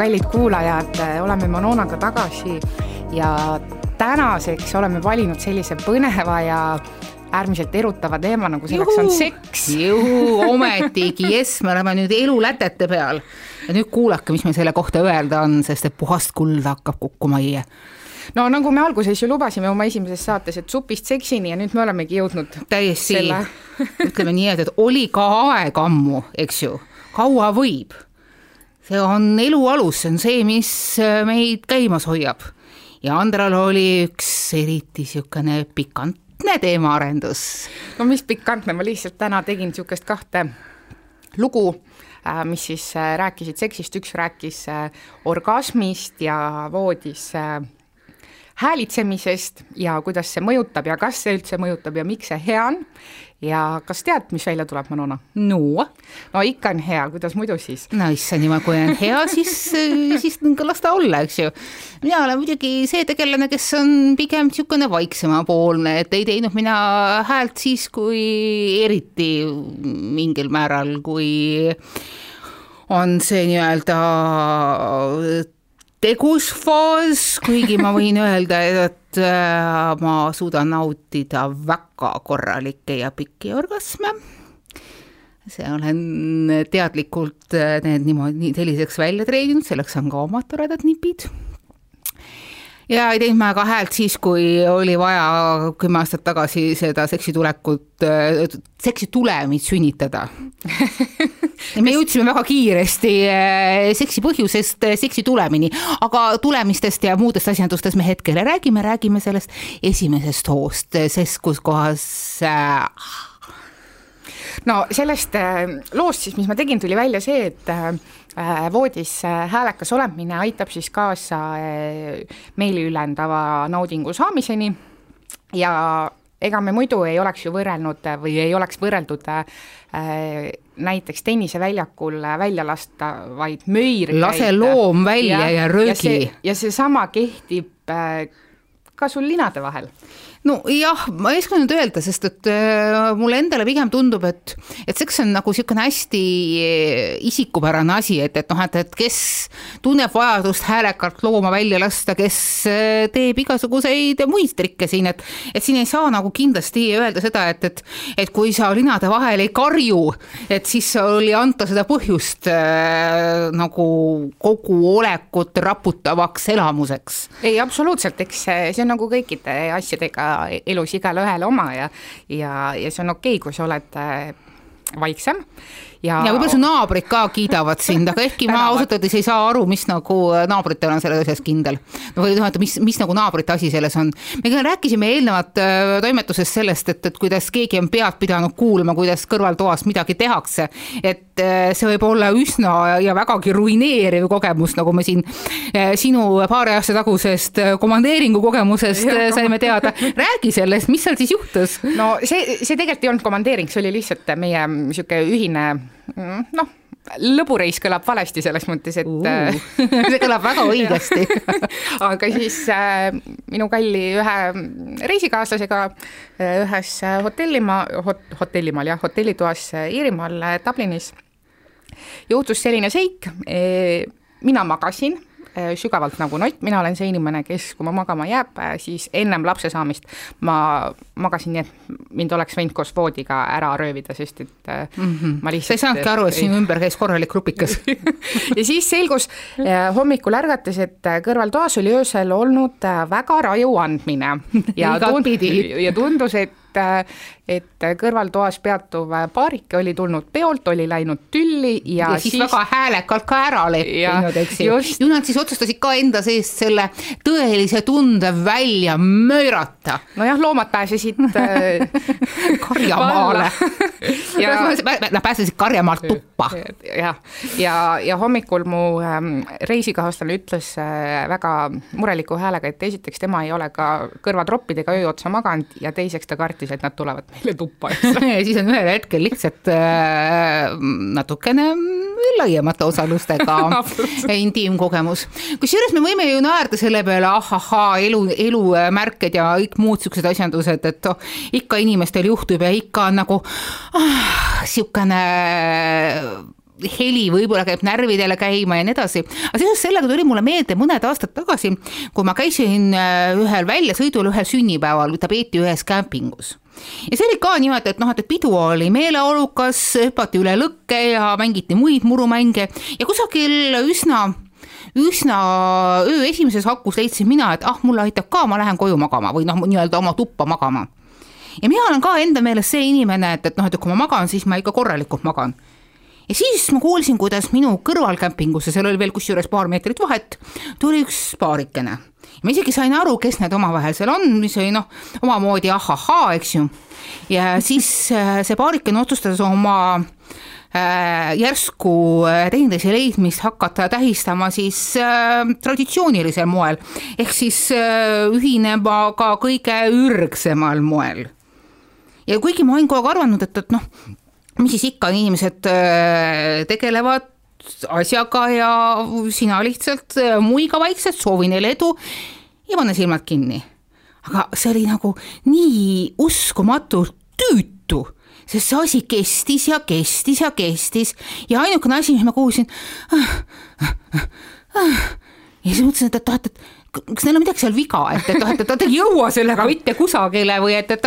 kallid kuulajad, oleme Mononaga tagasi ja tänaseks oleme valinud sellise põneva ja äärmiselt erutava teema, nagu selleks Juhu. on seks. ometigi, jess, me oleme nüüd elulätete peal. ja nüüd kuulake, mis meil selle kohta öelda on, sest et puhast kulda hakkab kukkuma iie. no nagu me alguses ju lubasime oma esimeses saates, et supist seksini ja nüüd me olemegi jõudnud täiesti Selle. ütleme nii, et, et oli ka aeg ammu, eks ju, kaua võib. See on elu alus, see on see, mis äh, meid käimas hoiab. ja Andral oli üks eriti niisugune pikantne teemaarendus. no mis pikantne, ma lihtsalt täna tegin niisugust kahte lugu, mis siis äh, rääkisid seksist, üks rääkis äh, orgasmist ja voodis äh, häälitsemisest ja kuidas see mõjutab ja kas see üldse mõjutab ja miks see hea on. ja kas tead, mis välja tuleb, Manona? no, no ikka on hea, kuidas muidu siis? no issand jumal, kui on hea, siis, siis las ta olla, eks ju. mina olen muidugi see tegelane, kes on pigem niisugune vaiksemapoolne, et ei teinud mina häält siis, kui eriti mingil määral, kui on see nii-öelda tegusfaas, kuigi ma võin öelda, et äh, ma suudan nautida väga korralikke ja pikki orgasme see olen teadlikult äh, need niimoodi selliseks välja treeninud, selleks on ka omad toredad nipid. Ja ei teinud ma ka häält siis, kui oli vaja kümme aastat tagasi seda seksitulekut, seksi tulemit sünnitada. me jõudsime väga kiiresti äh, seksi põhjusest äh, seksi tulemini, aga tulemistest ja muudest asjandustest me hetkel ei räägi, me räägime sellest esimesest hoost, sest kus kohas äh, no sellest äh, loost siis, mis ma tegin, tuli välja see, et äh, voodis äh, häälekas olemine aitab siis kaasa äh, meeliülendava naudingu saamiseni ja ega me muidu ei oleks ju võrrelnud äh, või ei oleks võrreldud äh, näiteks tenniseväljakul välja lastavaid möirgeid. lase loom välja ja, ja röögi. ja seesama kehtib äh, ka sul linade vahel nojah, ma ei oska nüüd öelda, sest et äh, mulle endale pigem tundub, et, et seks on nagu niisugune hästi äh, isikupärane asi, et, et noh, et, et kes tunneb vajadust häälekalt looma välja lasta, kes äh, teeb igasuguseid muid trikke siin, et, et siin ei saa nagu kindlasti öelda seda, et, et, et kui sa linade vahel ei karju, et siis oli anta seda põhjust äh, nagu kogu olekut raputavaks elamuseks. ei, absoluutselt, eks see on nagu kõikide asjadega elus igale-ühele oma ja, ja, ja see on okei okay,, kui sa oled äh, vaiksem ja, ja võib-olla su naabrid ka kiidavad sind, aga ehkki ma ausalt öeldes ei saa aru, mis nagu naabritel on selles asjas kindel. või noh, et mis, mis nagu naabrite asi selles on. me rääkisime eelnevat äh, toimetuses sellest, et, et kuidas keegi on pead pidanud kuulma, kuidas kõrvaltoas midagi tehakse. et äh, see võib olla üsna ja vägagi ruineeriv kogemus, nagu me siin äh, sinu paari aasta tagusest komandeeringu kogemusest saime teada. räägi sellest, mis seal siis juhtus? no see, see tegelikult ei olnud komandeering, see oli lihtsalt meie niisugune ühine noh, lõbureis kõlab valesti selles mõttes, et uh, see kõlab väga õigesti. Aga siis äh, minu kalli ühe reisikaaslasega äh, ühes hotellimaa hot,, hotellimaal jah, hotellitoas Iirimaal Dublinis juhtus selline seik mina magasin sügavalt nagu nott, mina olen see inimene, kes, kui ma magama jääb, siis ennem lapse saamist ma magasin nii, et mind oleks võinud koos voodiga ära röövida, sest et mm -hmm. ma lihtsalt sa ei saanudki aru, et sinu ümber käis korralik grupikas ja siis selgus hommikul ärgates, et kõrvaltoas oli öösel olnud väga raju andmine. Ja, tund ja tundus, et et kõrvaltoas peatuv paarike oli tulnud peolt, oli läinud tülli ja, ja siis, siis väga häälekalt ka ära leppinud, eks ju. ju nad siis otsustasid ka enda seest selle tõelise tunde välja möörata. nojah, loomad pääsesid karjamaale ja nad pääsesid karjamaalt tuppa. jah, ja, ja hommikul mu ähm, reisikaaslane ütles äh, väga mureliku häälega, et esiteks tema ei ole ka kõrvatroppidega öö otsa maganud ja teiseks ta kartis, et nad tulevad meile tuppa ja siis on ühel hetkel lihtsalt äh, natukene laiemate osalustega intiimkogemus. kusjuures me võime ju naerda selle peale, ahahaa, elu, elumärked ja kõik muud siuksed asjandused, et oh, ikka inimestel juhtub ja ikka on nagu ah, siukene heli võib-olla käib närvidele käima ja nii edasi. aga seoses sellega tuli mulle meelde mõned aastad tagasi, kui ma käisin äh, ühel väljasõidul ühel sünnipäeval, ta peeti ühes kämpingus ja see oli ka niimoodi, et noh, et pidu oli meeleolukas, hüpati üle lõkke ja mängiti muid murumänge ja kusagil üsna üsna öö esimeses hakus leidsin mina, et ah, mulle aitab ka, ma lähen koju magama või noh, nii-öelda oma tuppa magama. ja mina olen ka enda meelest see inimene, et, et noh, et kui ma magan, siis ma ikka korralikult magan ja siis ma kuulsin, kuidas minu kõrval kämpingus ja seal oli veel kusjuures paar meetrit vahet, tuli üks paarikene. ma isegi sain aru, kes need omavahel seal on, mis oli noh, omamoodi ahahaa, eks ju. ja siis äh, see paarikene otsustas oma äh, järsku äh, teineteise leidmist hakata tähistama siis äh, traditsioonilisel moel, ehk siis äh, ühinema ka kõige ürgsemal moel ja kuigi ma olen kogu aeg arvanud, et, et noh, mis siis ikka, inimesed äh, tegelevad asjaga ja sina lihtsalt äh, muiga vaikselt, soovi neile edu ja pane silmad kinni. aga see oli nagu nii uskumatult tüütu, sest see asi kestis ja kestis ja kestis ja ainukene asi, mis ma kuulsin. ja siis mõtlesin, et, et, et kas neil on midagi seal viga, et, et noh, et, nad ei jõua sellega mitte kusagile või et, et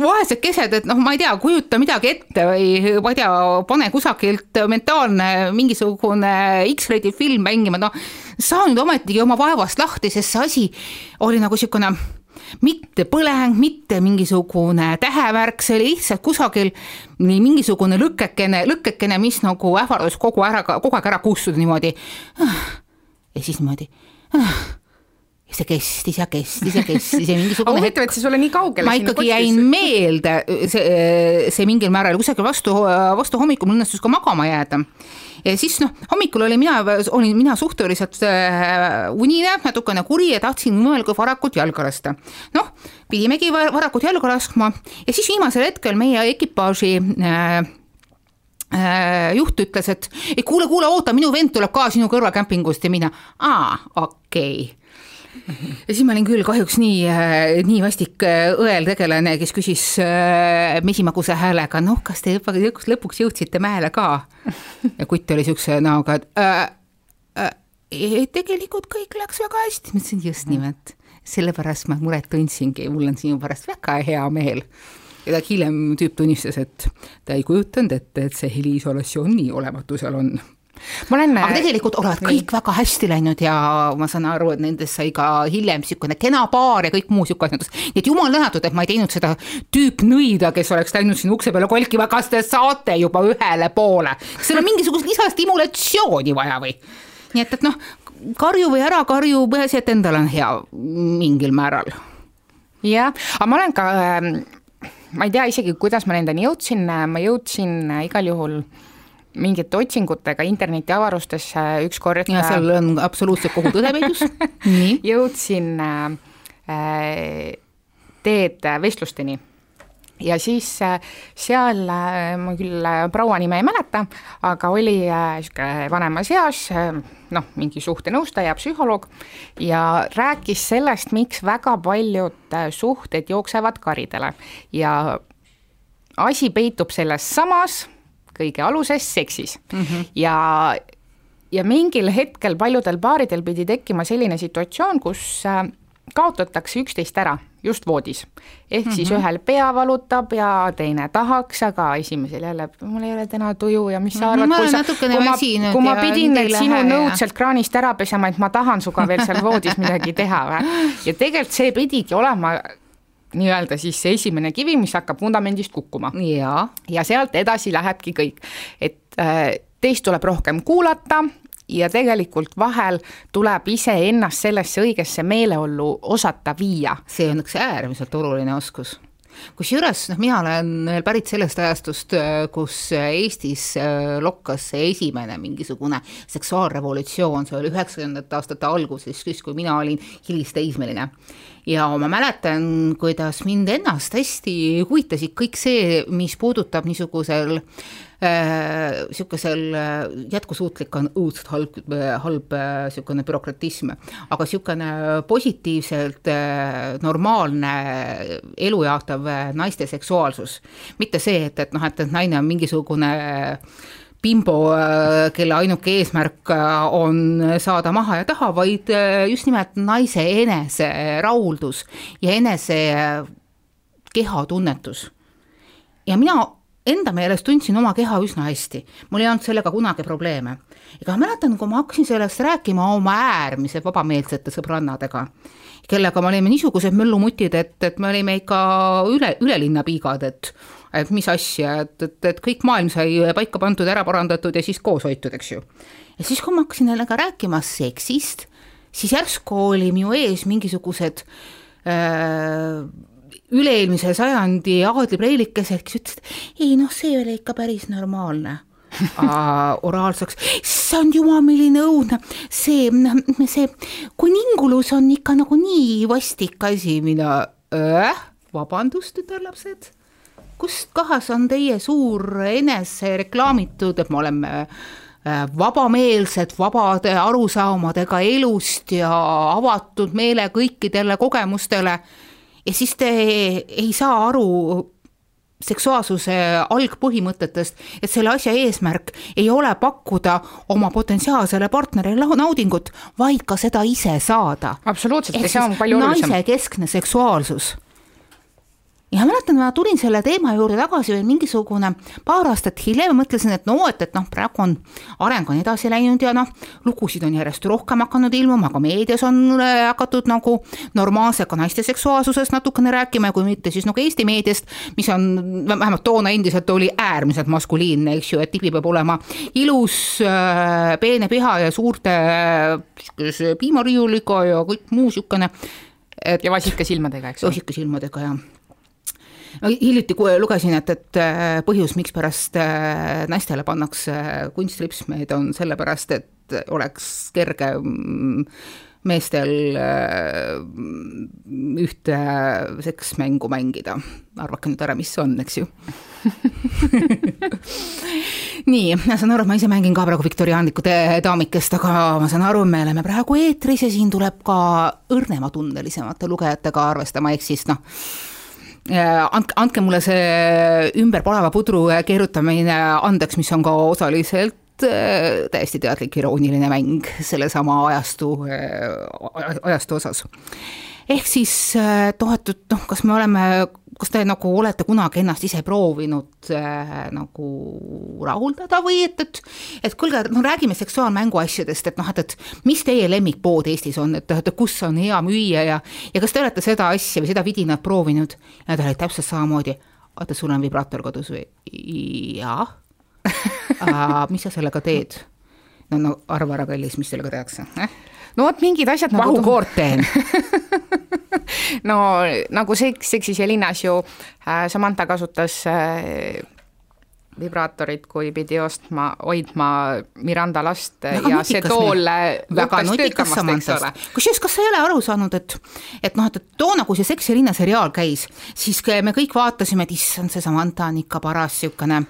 vaesed kesed, et noh, ma ei tea, kujuta midagi ette või ma ei tea, pane kusagilt mentaalne mingisugune X-rated film mängima, noh, saa nüüd ometigi oma vaevast lahti, sest see asi oli nagu niisugune mitte põleng, mitte mingisugune tähevärk, see oli lihtsalt kusagil nii mingisugune lõkekene, lõkekene, mis nagu ähvardas kogu ära, kogu aeg ära kustuda niimoodi. ja siis niimoodi ja see kestis ja kestis ja kestis ja mingisugune huvitav, et see sulle nii kaugele ma ikkagi jäin meelde, see, see mingil määral kusagil vastu, vastu hommikul mul õnnestus ka magama jääda. ja siis noh, hommikul olin mina, olin mina suhteliselt äh, unine, natukene kuri ja tahtsin mõelga varakult jalga lasta. noh, pidimegi varakult jalga laskma ja siis viimasel hetkel meie ekipaaži äh, Äh, juht ütles, et ei kuule, kuule, oota, minu vend tuleb ka sinu kõrvakämpingust ja mina, aa, okei. Okay. ja siis ma olin küll kahjuks nii, äh, nii vastik äh, õeltegelane, kes küsis mesimaguse häälega, noh, kas te juba lõpuks jõudsite mäele ka? ja kutt oli siukse näoga, et äh, äh, tegelikult kõik läks väga hästi, ma ütlesin just nimelt, sellepärast ma muret tundsingi, mul on sinu pärast väga hea meel ja ta hiljem tüüp tunnistas, et ta ei kujutanud ette, et see heliisolatsioon nii olematu seal on ma olen aga tegelikult olevat kõik nii. väga hästi läinud ja ma saan aru, et nendest sai ka hiljem niisugune kena paar ja kõik muu niisugune asjandus. nii et jumal tänatud, et ma ei teinud seda tüüpnõida, kes oleks läinud sinna ukse peale kolkima, kas te saate juba ühele poole. kas seal on mingisugust lisastimulatsiooni vaja või? nii et, et noh, karju või ära karju, peaasi, et endal on hea mingil määral. jah, aga ma olen ka äh ma ei tea isegi, kuidas ma nendeni jõudsin, ma jõudsin igal juhul mingite otsingutega internetiavarustesse ükskord. ja seal on absoluutselt kogu tõde peidus jõudsin äh, teed vestlusteni ja siis äh, seal, äh, ma küll äh, proua nime ei mäleta, aga oli niisugune vanemas eas, noh, mingi suhtenõustaja, psühholoog, ja rääkis sellest, miks väga paljud suhted jooksevad karidele. Ja asi peitub selles samas kõige aluses seksis. Mm -hmm. ja ja mingil hetkel paljudel paaridel pidi tekkima selline situatsioon, kus kaotatakse üksteist ära just voodis. ehk mm -hmm. siis mhm. ühel pea valutab ja teine tahaks, aga esimesel jälle, mul ei ole täna tuju ja mis sa arvad, kui sa, kui ma, kui ma pidin need sinu nõud sealt kraanist ära pesema, et ma tahan sinuga veel seal voodis midagi teha või. ja tegelikult see pidigi olema nii-öelda siis see esimene kivi, mis hakkab vundamendist kukkuma. ja, ja sealt edasi lähebki kõik, et äh, teist tuleb rohkem kuulata ja tegelikult vahel tuleb iseennast sellesse õigesse meeleollu osata viia. see on üks äärmiselt oluline oskus kusjuures noh, mina olen veel pärit sellest ajastust, kus Eestis äh, lokkas see esimene mingisugune seksuaalrevolutsioon, see oli üheksakümnendate aastate alguses, siis kui mina olin hilisteismeline. Ja ma mäletan, kuidas mind ennast hästi huvitasid kõik see, mis puudutab niisugusel äh, niisugusel äh, äh, jätkusuutlik on õudselt halb, halb niisugune äh, bürokratism, aga niisugune positiivselt normaalne elu jaatav naiste seksuaalsus. mitte see, et, et noh, et, et naine on mingisugune bimbo, kelle ainuke eesmärk on saada maha ja taha, vaid just nimelt naise eneserahuldus ja enese kehatunnetus. ja mina enda meelest tundsin oma keha üsna hästi, mul ei olnud sellega kunagi probleeme. ega mäletan, kui ma hakkasin sellest rääkima oma äärmiselt vabameelsete sõbrannadega, kellega me olime niisugused möllumutid, et, et me olime ikka üle, ülelinna piigad, et et mis asja, et, et, et kõik maailm sai paika pandud, ära parandatud ja siis koos hoitud, eks ju. ja siis, kui ma hakkasin nendega rääkima seksist, siis järsku oli minu ees mingisugused äh, üle-eelmise sajandi aadlipreilikesed, kes ütlesid, ei noh, see ole ikka päris normaalne oraalseks, issand jumal, milline õudne, see, see kuningulus on ikka nagu nii vastik asi, mida äh,, vabandust, tütarlapsed, kust kohas on teie suur enese reklaamitud, et me oleme äh, vabameelsed, vabade arusaamadega elust ja avatud meele kõikidele kogemustele? Ja siis te ei saa aru seksuaalsuse algpõhimõtetest, et selle asja eesmärk ei ole pakkuda oma potentsiaalsele partnerile naudingut, vaid ka seda ise saada. absoluutselt, see on palju olulisem. naisekeskne seksuaalsus ja mäletan, ma tulin selle teema juurde tagasi veel mingisugune paar aastat hiljem ja mõtlesin, et no et, et noh, praegu on areng on edasi läinud ja noh, lugusid on järjest rohkem hakanud ilmuma, ka meedias on äh, hakatud nagu normaalse ka naiste seksuaalsusest natukene rääkima ja kui mitte, siis nagu Eesti meediast, mis on vähemalt toona endiselt oli äärmiselt maskuliinne, eks ju, et tipi peab olema ilus, äh, peene piha ja suurte äh, piimariiuliga ja kõik muu niisugune et ja vasika silmadega, eks ju. vasika silmadega, jah no hiljuti lugesin, et, et äh, põhjus, mikspärast äh, naistele pannakse kunstripsmeid, on sellepärast, et oleks kerge mm, meestel äh, ühte seksmängu mängida. arvake nüüd ära, mis see on, eks ju nii, ma saan aru, et ma ise mängin ka praegu viktoriaanlikku daamikest, aga ma saan aru, me oleme praegu eetris ja siin tuleb ka õrnematundelisemate lugejatega arvestama, ehk siis noh andke, andke mulle see ümberpalava pudru keerutamine andeks, mis on ka osaliselt äh, täiesti teadlik irooniline mäng sellesama ajastu, äh, ajastu osas. ehk siis tohutud, noh, kas me oleme kas te nagu olete kunagi ennast ise proovinud äh, nagu rahuldada või et, et et kuulge, no räägime seksuaalmängu asjadest, et noh, et, et mis teie lemmikpood Eestis on, et, et kus on hea müüa ja ja kas te olete seda asja või seda vidinat proovinud ja ta oli täpselt samamoodi, oota, sul on vibraator kodus või? jah mis sa sellega teed? no, no arva ära, kallis, mis sellega tehakse eh?? No vot, mingid asjad nagu vahukoort teen no nagu seks, seksis ja linnas ju äh, Samantha kasutas äh, vibraatorit, kui pidi ostma, hoidma Miranda last väga ja see tool väga nutikas Samanthast. kusjuures, kas sa ei ole aru saanud, et et noh, et toona, kui see Seks ja linna seriaal käis, siis me kõik vaatasime, et issand, see Samantha on ikka paras niisugune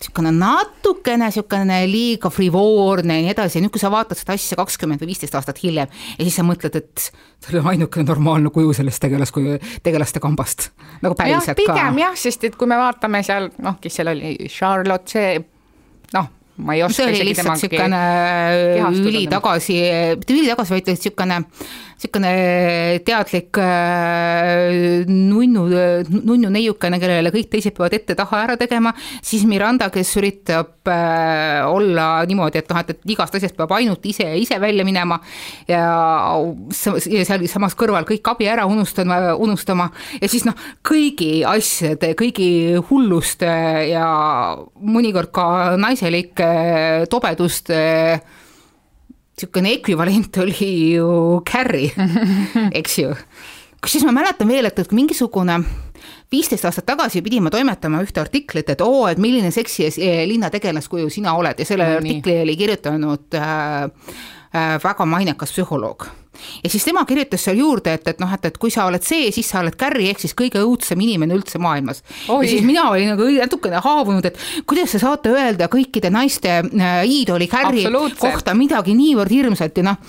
niisugune natukene niisugune liiga frivoorne ja nii edasi ja nüüd, kui sa vaatad seda asja kakskümmend või viisteist aastat hiljem ja siis sa mõtled, et ta oli ainukene normaalne kuju sellest tegelas, tegelaste kambast, nagu päriselt ja, ka. pigem jah, sest et kui me vaatame seal, noh, kes seal oli, Charlotte, see noh, ma ei oska isegi temaga niisugune üli tagasi, mitte üli tagasi, vaid niisugune niisugune teadlik äh, nunnu, nunnu neiukene, kellele kõik teised peavad ette-taha ära tegema, siis Miranda, kes üritab äh, olla niimoodi, et noh, et, et igast asjast peab ainult ise, ise välja minema. Ja, ja seal samas kõrval kõik abi ära unustama, unustama. Ja siis noh, kõigi asjade, kõigi hulluste ja mõnikord ka naiselike tobeduste niisugune ekvivalent oli ju Carrie, eks ju. kusjuures ma mäletan veel, et, et mingisugune viisteist aastat tagasi pidime toimetama ühte artiklit, et oo, et milline seksi linna tegelaskuju sina oled ja selle no, artikli oli kirjutanud äh, äh, väga mainekas psühholoog ja siis tema kirjutas seal juurde, et, et noh, et, et kui sa oled see, siis sa oled Carrie ehk siis kõige õudsem inimene üldse maailmas. ja siis mina olin nagu natukene haavunud, et kuidas te saate öelda kõikide naiste äh, iidoli Carrie kohta midagi niivõrd hirmsat ja noh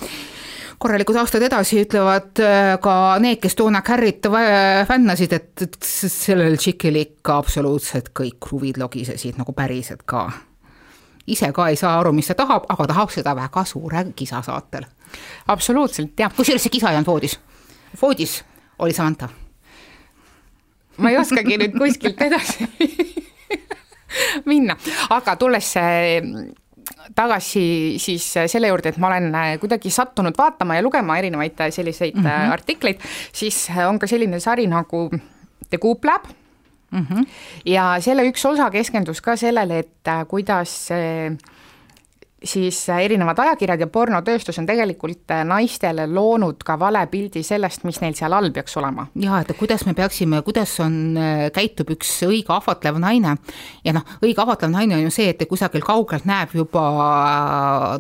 korralikud aastad edasi ütlevad äh, ka need, kes toona Carrit fännasid, et, et sellel tšikil ikka absoluutselt kõik kruvid logisesid nagu päriselt ka ise ka ei saa aru, mis ta tahab, aga tahab seda väga suure kisa saatel. absoluutselt, jah. kusjuures see kisa ei olnud voodis, voodis oli Samantha. ma ei oskagi nüüd kuskilt edasi minna, aga tulles tagasi siis selle juurde, et ma olen kuidagi sattunud vaatama ja lugema erinevaid selliseid mm -hmm. artikleid, siis on ka selline sari nagu The Goop Lab mm. -hmm. ja selle üks osa keskendus ka sellele, et kuidas äh, siis erinevad ajakirjad ja pornotööstus on tegelikult naistele loonud ka vale pildi sellest, mis neil seal all peaks olema. jaa, et kuidas me peaksime, kuidas on, käitub üks õige ahvatlev naine ja noh, õige ahvatlev naine on ju see, et kusagil kaugelt näeb juba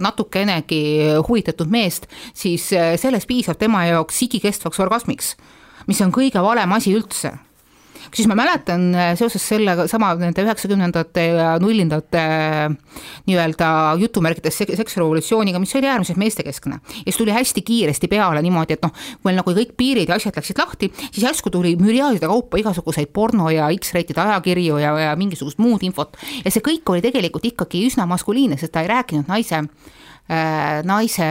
natukenegi huvitatud meest, siis sellest piisab tema jaoks igikestvaks orgasmiks, mis on kõige valem asi üldse siis ma mäletan äh, seoses sellega sama nende üheksakümnendate ja nullindate äh, nii-öelda jutumärkides seksrevolutsiooniga, mis oli äärmiselt meestekeskne. ja siis tuli hästi kiiresti peale niimoodi, et noh, kui meil nagu kõik piirid ja asjad läksid lahti, siis järsku tuli müriaadide kaupa igasuguseid porno ja X-rated ajakirju ja, ja mingisugust muud infot. ja see kõik oli tegelikult ikkagi üsna maskuliinne, sest ta ei rääkinud naise äh, naise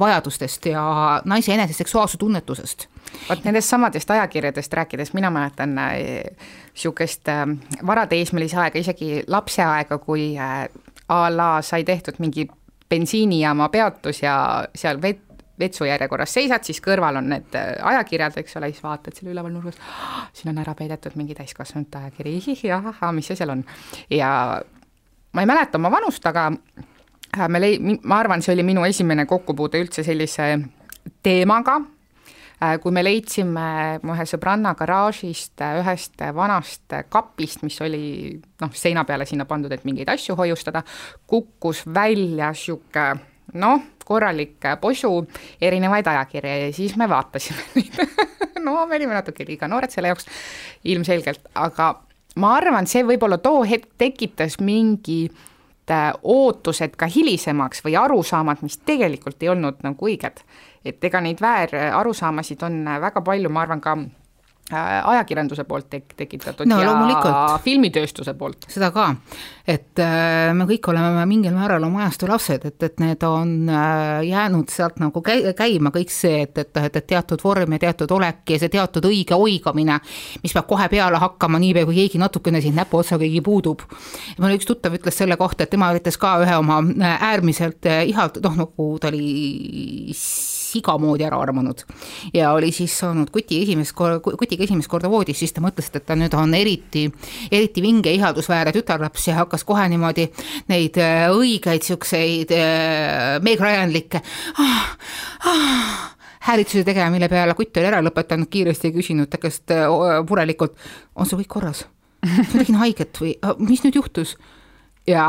vajadustest ja naise enese seksuaalse tunnetusest vot nendest samadest ajakirjadest rääkides, mina mäletan niisugust äh, äh, varateismelise aega, isegi lapseaega, kui äh, a la sai tehtud mingi bensiinijaama peatus ja seal vet-, vetsujärjekorras seisad, siis kõrval on need ajakirjad, eks ole, siis vaatad selle üleval nurgas, siin on ära peidetud mingi täiskasvanute ajakiri, ahah, mis see seal on. ja ma ei mäleta oma vanust, aga me lei-, ma arvan, see oli minu esimene kokkupuude üldse sellise teemaga Äh, kui me leidsime mu ühe sõbranna garaažist äh, ühest vanast kapist, mis oli noh, seina peale sinna pandud, et mingeid asju hoiustada, kukkus välja niisugune noh, korralik posu erinevaid ajakirju ja siis me vaatasime neid. No me olime natuke liiga noored selle jaoks ilmselgelt, aga ma arvan, see võib-olla too hetk tekitas mingi äh, ootused ka hilisemaks või arusaamad, mis tegelikult ei olnud nagu õiged. Et ega neid väärarusaamasid on väga palju, ma arvan, ka äh, ajakirjanduse poolt tek-, tekitatud no, ja filmitööstuse poolt. seda ka, et äh, me kõik oleme mingil määral oma ajastu lapsed, et, et need on äh, jäänud sealt nagu käi-, käima kõik see, et, et, et, et teatud vorm ja teatud olek ja see teatud õige oigamine, mis peab kohe peale hakkama, niipea kui keegi natukene siin näpuotsagagi puudub. mul üks tuttav ütles selle kohta, et tema üritas ka ühe oma äärmiselt ihalt-, noh nagu ta oli siga moodi ära armunud. ja oli siis saanud kuti esimest korda, kutiga esimest korda voodis, siis ta mõtles, et ta nüüd on eriti, eriti vinge ihaldusväärne tütarlaps ja hakkas kohe niimoodi neid äh, õigeid siukseid äh, Meg Ryanlikke ah, ah, häälitsusi tegema, mille peale kutt oli ära lõpetanud kiiresti küsinud ta käest äh, murelikult, on sul kõik korras? ma tegin haiget või mis nüüd juhtus? ja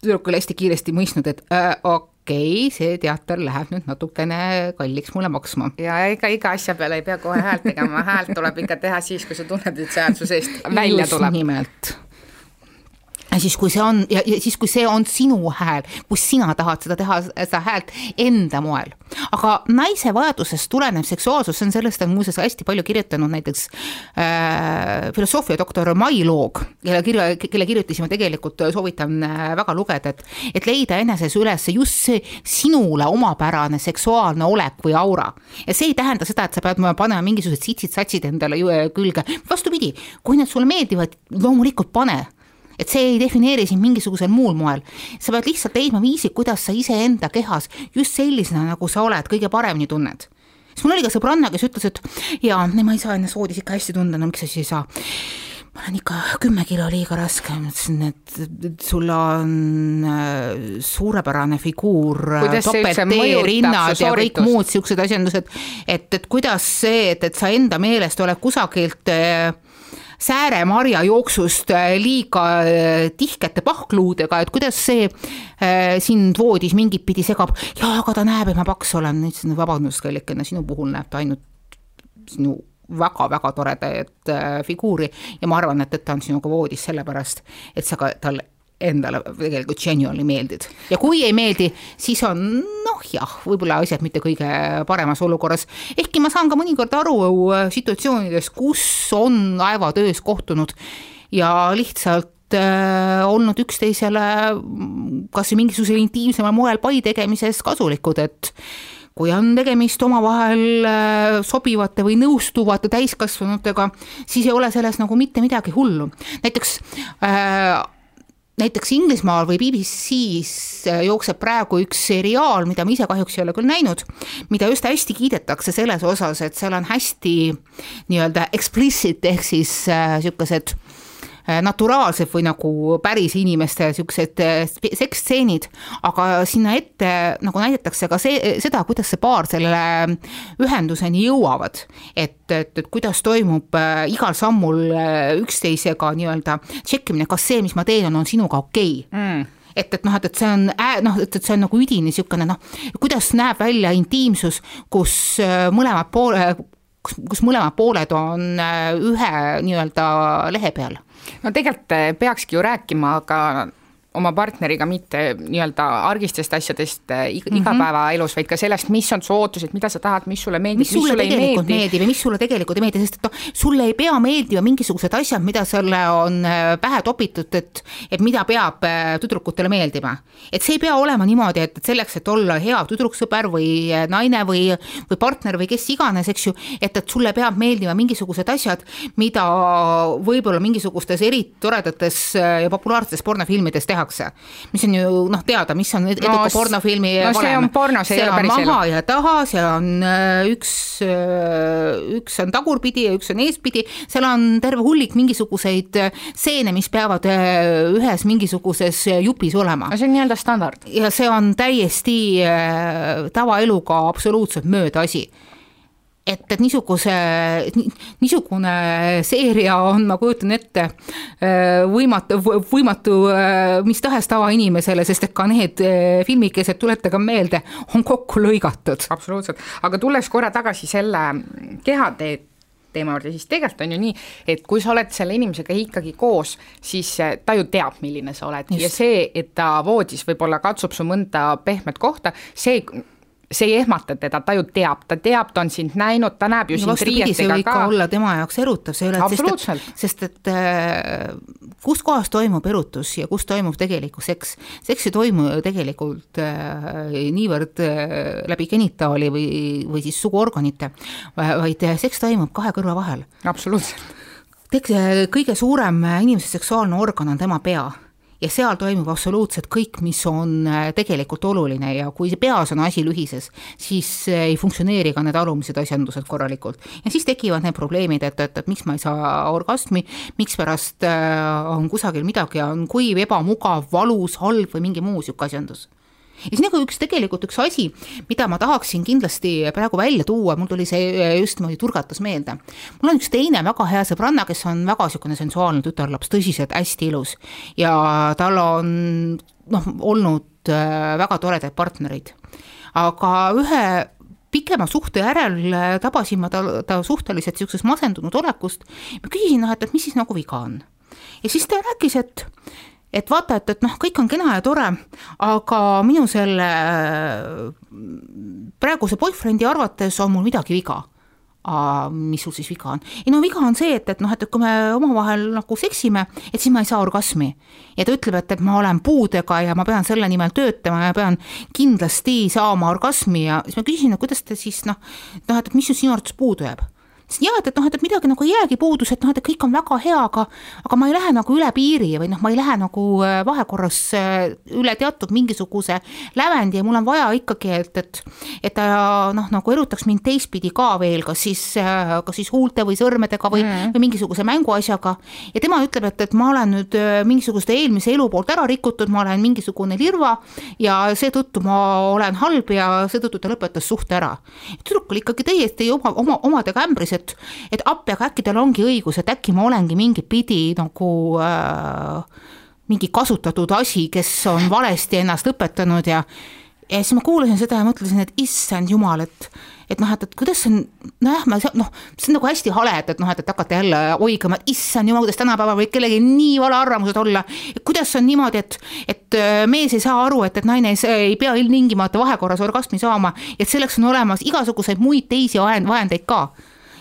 tüdruk oli hästi kiiresti mõistnud, et äh, okei okay,, see teater läheb nüüd natukene kalliks mulle maksma. ja ega iga asja peale ei pea kohe häält tegema, häält tuleb ikka teha siis, kui sa tunned, et see hääl su seest välja tuleb. nimelt ja siis, kui see on ja, ja siis, kui see on sinu hääl, kus sina tahad seda teha, seda häält enda moel. aga naise vajadusest tulenev seksuaalsus, see on sellest on muuseas hästi palju kirjutanud näiteks äh, filosoofiadoktor Mai Loog, kelle kirja, kelle kirjutisime tegelikult soovitan äh, väga lugeda, et, et leida eneses üles just see sinule omapärane seksuaalne olek või aura. ja see ei tähenda seda, et sa pead panema mingisugused sitsid-satsid endale külge, vastupidi, kui need sulle meeldivad, loomulikult pane et see ei defineeri sind mingisugusel muul moel. sa pead lihtsalt leidma viisi, kuidas sa iseenda kehas just sellisena, nagu sa oled, kõige paremini tunned. siis mul oli ka sõbranna, kes ütles, et jaa, ma ei saa ennast voodis ikka hästi tunda, no miks sa siis ei saa ma olen ikka kümme kilo liiga raske, ma ütlesin, et sul on äh, suurepärane figuur, topelt-T rinnad ja kõik muud siuksed asjandused, et, et kuidas see, et, et sa enda meelest oled kusagilt äh, sääremarja jooksust äh, liiga äh, tihkete pahkluudega, et kuidas see äh, sind voodis mingit pidi segab. jaa, aga ta näeb, et ma paks olen, ütlesin vabandust, kallikene, sinu puhul näeb ta ainult sinu väga-väga toredat figuuri ja ma arvan, et, et ta on sinuga voodis sellepärast, et sa ka talle endale tegelikult genuinely meeldid. ja kui ei meeldi, siis on noh, jah, võib-olla asjad mitte kõige paremas olukorras. ehkki ma saan ka mõnikord aru äh, situatsioonidest, kus on laevatöös kohtunud ja lihtsalt äh, olnud üksteisele kas või mingisugusel intiimsemal moel pai tegemises kasulikud, et kui on tegemist omavahel äh, sobivate või nõustuvate täiskasvanutega, siis ei ole selles nagu mitte midagi hullu. näiteks äh, näiteks Inglismaal või BBC-s äh, jookseb praegu üks seriaal, mida ma ise kahjuks ei ole küll näinud, mida just hästi kiidetakse selles osas, et seal on hästi nii-öelda explicit ehk siis niisugused äh, naturaalsed või nagu päris inimeste niisugused äh, seksstseenid, aga sinna ette nagu näidatakse ka see, seda, kuidas see paar selle ühenduseni jõuavad. et, et, et kuidas toimub äh, igal sammul üksteisega nii-öelda tšekkimine, kas see, mis ma teen, on, sinuga okei okay. mm et, et noh, et, et see on noh, et, et see on nagu üdini niisugune noh, kuidas näeb välja intiimsus, kus mõlemad poole, kus mõlemad pooled on ühe nii-öelda lehe peal no tegelikult eh, peakski ju rääkima ka oma partneriga mitte nii-öelda argistest asjadest eh, iga, -hmm. igapäevaelus, vaid ka sellest, mis on su ootused, mida sa tahad, mis sulle meeldib, mis sulle, mis sulle tegelikult meeldi. meeldib ja mis sulle tegelikult ei meeldi, sest et noh, sulle ei pea meeldima mingisugused asjad, mida sulle on eh, pähe topitud, et et mida peab eh, tüdrukutele meeldima. et see ei pea olema niimoodi, et, et selleks, et olla hea tüdruksõber või naine või, või partner või kes iganes, eks ju, et, et sulle peab meeldima mingisugused asjad, mida võib-olla mingisugustes eritoredates ja populaarsetes pornofilmides tehakse tehakse. mis on ju noh, teada, mis on eduka no, pornofilmi no valem. see on porno, see ei ole päris elu. maha ja taha, seal on äh, üks, äh, üks on tagurpidi ja üks on eespidi, seal on terve hullik mingisuguseid äh, stseene, mis peavad ühes mingisuguses jupis olema. no see on nii-öelda standard. ja see on täiesti tavaeluga absoluutselt mööda asi et, et niisuguse, niisugune seeria on, ma kujutan ette, äh, võimatu, võimatu äh, mis tahes tavainimesele, sest et ka need äh, filmikesed, tuletage meelde, on kokku lõigatud. absoluutselt, aga tulles korra tagasi selle kehateed teema juurde, siis tegelikult on ju nii, et kui sa oled selle inimesega ikkagi koos, siis ta ju teab, milline sa oled Just. ja see, et ta voodis võib-olla katsub su mõnda pehmet kohta, see see ei ehmata teda, ta ju teab, ta teab, ta on sind näinud, ta näeb ju no, sind riietega ka. olla tema jaoks erutav, see ei ole, sest sest et äh, kus kohas toimub erutus ja kus toimub tegelikku seks. seks ei toimu ju tegelikult äh, niivõrd äh, läbi genitaali või, või siis suguorganite, vaid seks toimub kahe kõrva vahel. absoluutselt. kõige suurem inimese seksuaalne organ on tema pea ja seal toimub absoluutselt kõik, mis on äh, tegelikult oluline ja kui peas on asi lühises, siis äh, ei funktsioneeri ka need alumised asjandused korralikult. ja siis tekivad need probleemid, et, et, et miks ma ei saa orgasmi, mikspärast äh, on kusagil midagi, on kuiv, ebamugav, valus, halb või mingi muu niisugune asjandus ja siis nagu üks tegelikult üks asi, mida ma tahaksin kindlasti praegu välja tuua, mul tuli see äh, just niimoodi turgatas meelde. mul on üks teine väga hea sõbranna, kes on väga niisugune sensuaalne tütarlaps, tõsiselt hästi ilus ja tal on noh, olnud äh, väga toredaid partnereid. aga ühe pikema suhte järel äh, tabasin ma ta, ta suhteliselt niisugusest masendunud olekust, ma küsisin noh, et, et mis siis nagu viga on. ja siis ta rääkis, et et vaata, et, et noh, kõik on kena ja tore, aga minu selle praeguse boyfriend'i arvates on mul midagi viga. mis sul siis viga on? ei no viga on see, et, et noh, et, et kui me omavahel nagu seksime, et siis ma ei saa orgasmi. ja ta ütleb, et, et ma olen puudega ja ma pean selle nimel töötama ja pean kindlasti saama orgasmi ja siis ma küsisin, et kuidas te siis noh, noh, et mis sinu arvates puudu jääb ja et, et noh, et, et midagi nagu ei jäägi puudus, et noh, et kõik on väga hea, aga aga ma ei lähe nagu üle piiri või noh, ma ei lähe nagu äh, vahekorras äh, üle teatud mingisuguse lävendi ja mul on vaja ikkagi, et, et et ta noh, nagu erutaks mind teistpidi ka veel, kas siis, äh, kas siis huulte või sõrmedega või mm., või mingisuguse mänguasjaga. ja tema ütleb, et, et ma olen nüüd mingisuguste eelmise elu poolt ära rikutud, ma olen mingisugune lirva ja seetõttu ma olen halb ja seetõttu ta lõpetas suhte ära. tüdruk oli ikkagi täiesti oma, oma, omadega ämbris, et, et appi, aga äkki tal ongi õigus, et äkki ma olengi mingit pidi nagu äh, mingi kasutatud asi, kes on valesti ennast õpetanud ja ja siis ma kuulasin seda ja mõtlesin, et issand jumal, et et noh, et, et kuidas see on, nojah, ma noh, see on nagu hästi hale, et, et noh, et, et hakata jälle oigama, et issand jumal, kuidas tänapäeval võib kellelgi nii vale arvamused olla. kuidas on niimoodi, et, et äh, mees ei saa aru, et, et naine ei, ei pea ilmtingimata vahekorras orgasmi saama, et selleks on olemas igasuguseid muid teisi vahendeid ka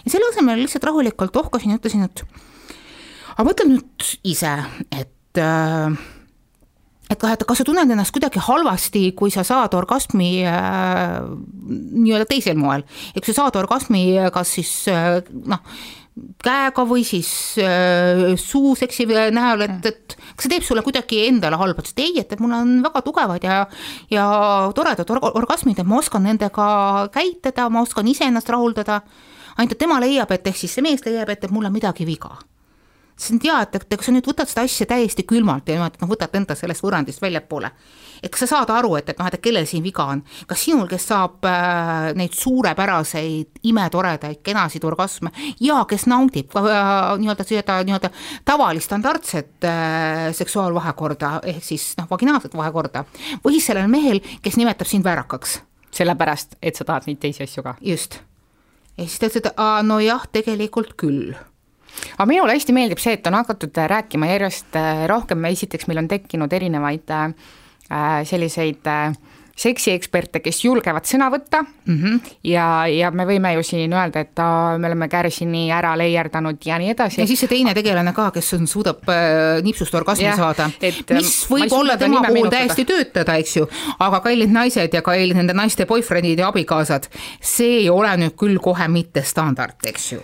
ja selle asemel lihtsalt rahulikult ohkasin ja ütlesin, et aga mõtle nüüd ise, et äh, et noh, et kas sa tunned ennast kuidagi halvasti, kui sa saad orgasmi äh, nii-öelda teisel moel, et kui sa saad orgasmi kas siis äh, noh, käega või siis äh, suuseksi näol, et, et kas see teeb sulle kuidagi endale halba, ta ütles, et ei, et, et mul on väga tugevad ja ja toredad or orgasmid, et ma oskan nendega käituda, ma oskan iseennast rahuldada, ainult et tema leiab, et ehk siis see mees leiab, et, et mul on midagi viga siis on teada, et kui sa nüüd võtad seda asja täiesti külmalt ja niimoodi, et noh, võtad enda sellest võrrandist väljapoole, et kas sa saad aru, et, et noh, et kellel siin viga on, kas sinul, kes saab äh, neid suurepäraseid, imetoredaid, kenasid orgasme ja kes naudib ka äh, nii-öelda seda nii-öelda tavalist standardset äh, seksuaalvahekorda, ehk siis noh, vaginaalset vahekorda, või siis sellel mehel, kes nimetab sind väärakaks. sellepärast, et sa tahad neid teisi asju ka. just. Ja siis ta ütles, et aa, nojah, tegelikult küll. Aga minule hästi meeldib see, et on hakatud äh, rääkima järjest äh, rohkem, esiteks meil on tekkinud erinevaid äh, selliseid seksieksperte, kes julgevad sõna võtta. Mm -hmm. ja, ja me võime ju siin öelda, et aa, me oleme Kärsini ära leierdanud ja nii edasi. ja siis see teine tegelane ka, kes on, suudab äh, nipsust orgasmi ja, saada, mis võib olla tema puhul täiesti töötada, eks ju, aga kallid naised ja kallid nende naiste boyfriend'id ja abikaasad, see ei ole nüüd küll kohe mitte standard, eks ju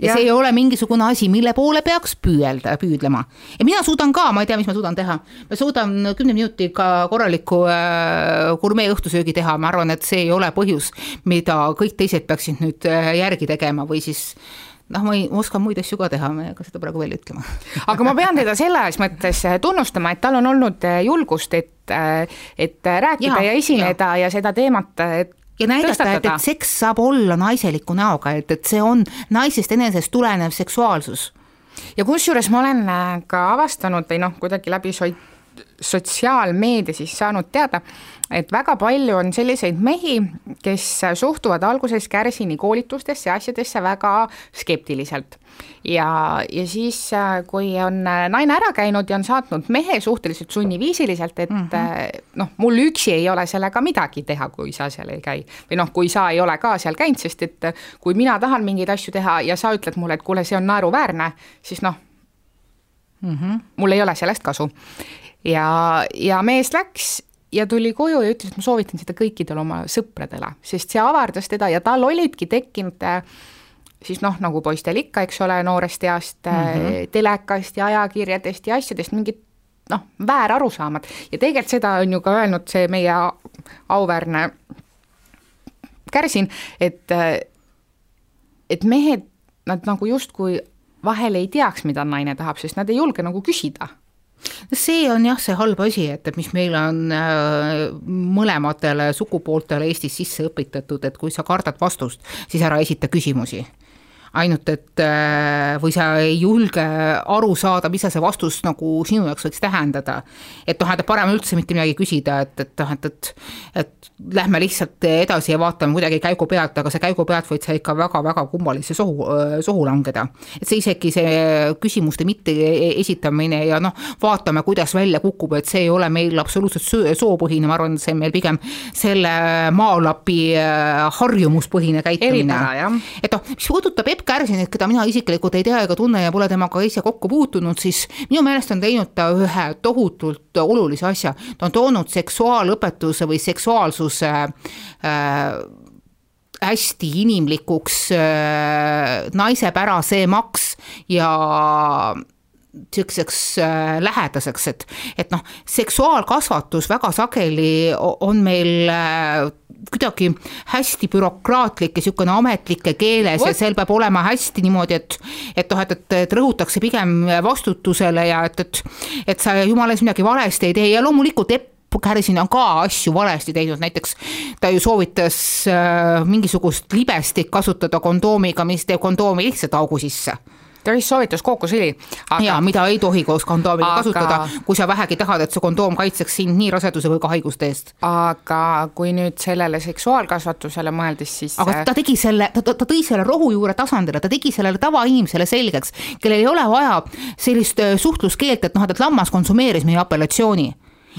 ja, ja see ei ole mingisugune asi, mille poole peaks püüelda, püüdlema. ja mina suudan ka, ma ei tea, mis ma suudan teha, ma suudan kümne minutiga korraliku äh, gurmee õhtusöögi teha, ma arvan, et see ei ole põhjus, mida kõik teised peaksid nüüd äh, järgi tegema või siis noh, ma ei, ma oskan muid asju ka teha, ma ei hakka seda praegu välja ütlema. aga ma pean teda selles mõttes äh, tunnustama, et tal on olnud äh, julgust, et, et rääkida ja, ja esineda ja. ja seda teemat ja näidata, et, et seks saab olla naiseliku näoga, et, et see on naisest enesest tulenev seksuaalsus. ja kusjuures ma olen äh, ka avastanud või noh, kuidagi läbi sot-, sotsiaalmeedia siis saanud teada, et väga palju on selliseid mehi, kes suhtuvad alguses Kärsini koolitustesse ja asjadesse väga skeptiliselt. ja, ja siis, kui on naine ära käinud ja on saatnud mehe suhteliselt sunniviisiliselt, et mm -hmm. noh, mul üksi ei ole sellega midagi teha, kui sa seal ei käi. või noh, kui sa ei ole ka seal käinud, sest et kui mina tahan mingeid asju teha ja sa ütled mulle, et kuule, see on naeruväärne, siis noh mm, -hmm. mul ei ole sellest kasu ja, ja mees läks ja tuli koju ja ütles, et ma soovitan seda kõikidele oma sõpradele, sest see avardas teda ja tal olidki tekkinud äh, siis noh, nagu poistel ikka, eks ole, noorest east mm -hmm. telekast ja ajakirjadest ja asjadest mingid noh, väärarusaamad ja tegelikult seda on ju ka öelnud see meie auväärne Kärsin, et, äh, et mehed, nad nagu justkui vahel ei teaks, mida naine tahab, sest nad ei julge nagu küsida see on jah, see halb asi, et, et mis meil on äh, mõlematele sugupooltele Eestis sisse õpetatud, et kui sa kardad vastust, siis ära esita küsimusi ainult et äh, või sa ei julge aru saada, mida see vastus nagu sinu jaoks võiks tähendada. et noh, et parem üldse mitte midagi küsida, et, et noh, et, et, et lähme lihtsalt edasi ja vaatame kuidagi käigu pealt, aga see käigu pealt võid sa ikka väga-väga kummalisse sohu, sohu langeda. et see isegi see küsimuste mitte esitamine ja noh, vaatame, kuidas välja kukub, et see ei ole meil absoluutselt soopõhine, ma arvan, see on meil pigem selle maalapi äh, harjumuspõhine käitumine. et noh, mis puudutab Peep Kärsinit, keda mina isiklikult ei tea ega tunne ja pole temaga ise kokku puutunud, siis minu meelest on teinud ta ühe tohutult olulise asja. ta on toonud seksuaalõpetuse või seksuaalsuse äh, hästi inimlikuks äh, naisepärasemaks ja niisuguseks äh, lähedaseks, et, et noh, seksuaalkasvatus väga sageli on meil äh, kuidagi hästi bürokraatlik ja niisugune ametlike keeles What? ja seal peab olema hästi niimoodi, et et noh, et, et, et rõhutakse pigem vastutusele ja et, et et sa jumala eest midagi valesti ei tee. Ja loomulikult Epp Kärsin on ka asju valesti teinud, näiteks ta ju soovitas äh, mingisugust libestit kasutada kondoomiga, mis teeb kondoomi lihtsalt augu sisse ta vist soovitas kookosõli aga.... jaa, mida ei tohi koos kondoomiga aga... kasutada, kui sa vähegi tahad, et see kondoom kaitseks sind nii raseduse kui ka haiguste eest. aga kui nüüd sellele seksuaalkasvatusele mõeldes, siis aga ta tegi selle, ta, ta tõi selle rohujuure tasandile, ta tegi sellele tavainimesele selgeks, kellel ei ole vaja sellist äh, suhtluskeelt, et noh, et lammas konsumeeris meie apellatsiooni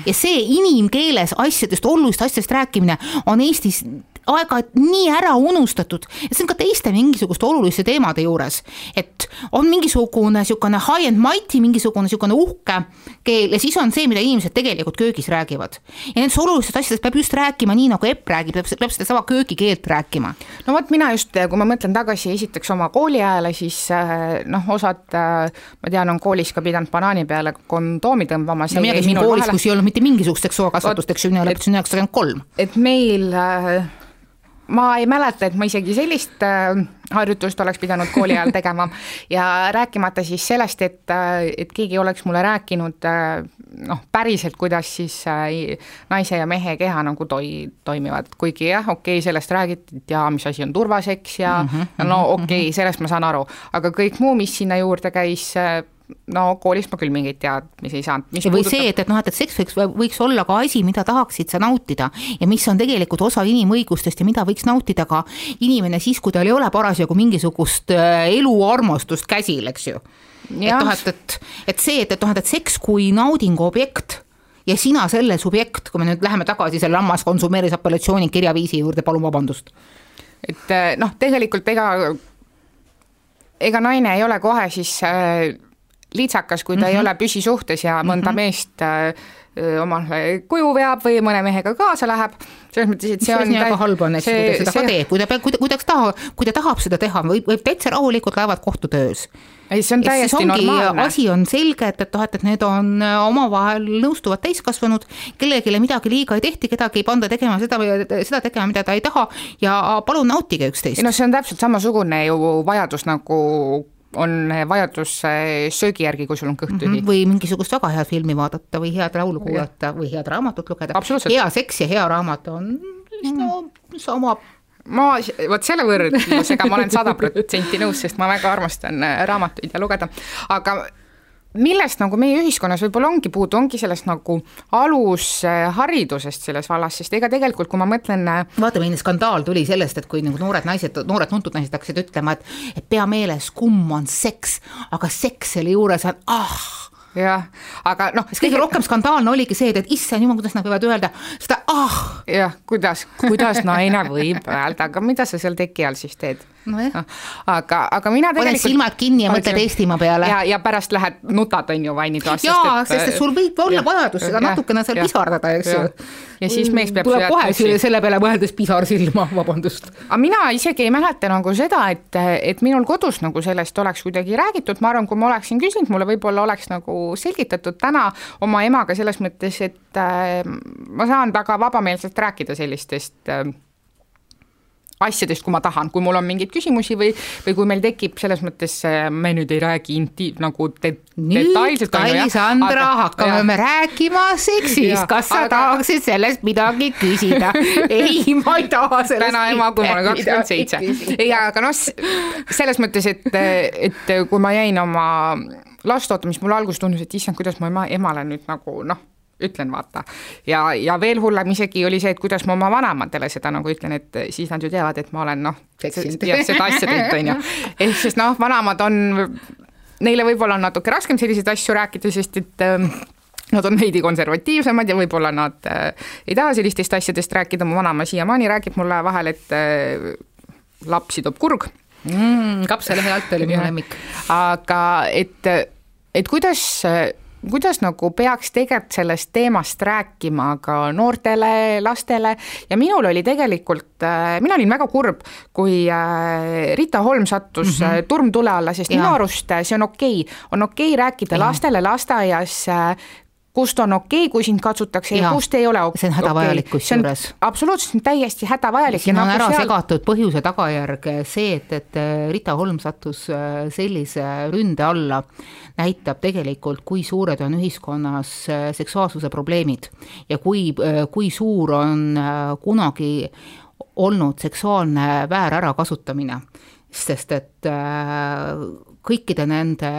ja see inimkeeles asjadest, olulist asjadest rääkimine on Eestis aeg-ajalt nii ära unustatud ja see on ka teiste mingisuguste oluliste teemade juures, et on mingisugune niisugune high and mighty, mingisugune niisugune uhke keel ja siis on see, mida inimesed tegelikult köögis räägivad. ja nendest olulistest asjadest peab just rääkima nii, nagu Epp räägib, peab, peab sedasama köögikeelt rääkima. no vot, mina just, kui ma mõtlen tagasi esiteks oma kooliajale, siis äh, noh, osad ma tean, on koolis ka pidanud banaani peale kondoomi tõmbama. no mina käisin koolis, kus ei olnud mitte mingisugust seksuaalkasvatust, eks ju, mina lõpetasin üheksakümmend kolm. et meil äh, ma ei mäleta, et ma isegi sellist äh, harjutust oleks pidanud kooli ajal tegema. Ja rääkimata siis sellest, et, äh, et keegi oleks mulle rääkinud äh, noh, päriselt, kuidas siis naise ja mehe keha nagu toi-, toimivad, kuigi jah, okei okay,, sellest räägiti, et jaa, mis asi on turvaseks ja mm -hmm, no okei okay, mm, -hmm. sellest ma saan aru, aga kõik muu, mis sinna juurde käis, no koolis ma küll mingeid teadmisi ei saanud. või puudutab... see, et, et noh, et, et seks võiks, võiks olla ka asi, mida tahaksid sa nautida ja mis on tegelikult osa inimõigustest ja mida võiks nautida ka inimene siis, kui tal ei ole parasjagu mingisugust äh, eluarmastust käsil, eks ju. et noh, et, et, et see, et, et noh, et seks kui naudingu objekt ja sina selle subjekt, kui me nüüd läheme tagasi selle lammas konsumeeris apellatsiooni kirjaviisi juurde, palun vabandust. et äh, noh, tegelikult ega, ega naine ei ole kohe siis äh, litsakas, kui ta mm -hmm. ei mhm. ole püsisuhtes ja mõnda mm -hmm. meest äh, omale kuju veab või mõne mehega kaasa läheb, selles mõttes, et see on väga halb on, eks kui ta seda see... ka teeb, kui ta, kui ta, kui ta taha, kui ta tahab seda teha, võib, võib täitsa rahulikult laevad kohtutöös. ei, see on täiesti normaalne. asi on selge, et, et noh, et, et need on äh, omavahel nõustuvad täiskasvanud, kellelegi midagi liiga ei tehti, kedagi ei panda tegema seda või seda tegema, mida ta ei taha ja palun nautige üksteist. ei noh, see on täpselt samasugune ju vajadus nagu on vajadus söögi järgi, kui sul on kõht tühi mm. -hmm. või mingisugust väga head filmi vaadata või head laulu kuulata või head raamatut lugeda. hea seks ja hea raamat on no sama ma, vot selle võrdlusega ma olen sada protsenti nõus, sest ma väga armastan äh, raamatuid ja lugeda, aga millest nagu meie ühiskonnas võib-olla ongi puudu, ongi sellest nagu alusharidusest selles vallas, sest ega tegelikult, kui ma mõtlen. Äh, vaata, milline skandaal tuli sellest, et kui nagu noored naised, noored tuntud naised hakkasid ütlema, et, et pea meeles, kumm on seks, aga seks selle juures on ah jah, aga noh. kõige rohkem skandaalne oligi see, et, issand jumal, kuidas nad võivad öelda seda ah. jah, kuidas, kuidas naine võib öelda, aga mida sa seal teki all siis teed? nojah no,, aga, aga mina tegelikult. paned silmad kinni ja mõtled Eestimaa peale. ja, ja pärast lähed nutad, on ju, vannitoas. jaa, sest et sul võib olla ja, vajadus seda natukene seal pisardada, eks ju. ja siis mees peab tuleb kohe selle, selle peale mõeldes pisar silma, vabandust. aga mina isegi ei mäleta nagu seda, et, et minul kodus nagu sellest oleks kuidagi räägitud, ma arvan, kui ma oleksin küsinud, mulle võib-olla oleks nagu selgitatud täna oma emaga selles mõttes, et äh, ma saan väga vabameelselt rääkida sellistest äh, asjadest, kui ma tahan, kui mul on mingeid küsimusi või, või kui meil tekib selles mõttes, me nüüd ei räägi inti-, nagu de, detailselt. Alissandra, hakkame ja. me rääkima seksist, kas sa aga... tahaksid sellest midagi küsida? ei, ma ei taha sellest täna ema, kui ma olen kakskümmend seitse. ei, aga noh, selles mõttes, et, et kui ma jäin oma last ootama, siis mulle alguses tundus, et issand, kuidas ma ema, emale nüüd nagu noh ütlen, vaata. ja, ja veel hullem isegi oli see, et kuidas ma oma vanematele seda nagu ütlen, et siis nad ju teavad, et ma olen noh, seda asja teinud, on ju. ehk siis noh, vanemad on, neile võib-olla on natuke raskem selliseid asju rääkida, sest et äh, Nad on veidi konservatiivsemad ja võib-olla nad äh, ei taha sellistest asjadest rääkida, mu vanaema siiamaani räägib mulle vahel, et äh, lapsi toob kurg mm,. kapsalehe alt oli minu lemmik. aga et, et kuidas kuidas nagu peaks tegelikult sellest teemast rääkima ka noortele, lastele ja minul oli tegelikult, äh, mina olin väga kurb, kui äh, Rita Holm sattus mm -hmm. turmtule alla, sest ja. minu arust see on okei okay., on okei okay rääkida ja. lastele lasteaias kust on okei okay,, kui sind katsutakse ja, ja kust ei ole okei. see on hädavajalik okay. kusjuures. absoluutselt, täiesti hädavajalik. siin on nagu ära seal... segatud põhjuse tagajärg, see, et, et äh, Rita Holm sattus äh, sellise ründe alla, näitab tegelikult, kui suured on ühiskonnas äh, seksuaalsuse probleemid ja kui, kui suur on kunagi olnud seksuaalne väärärakasutamine sest et kõikide nende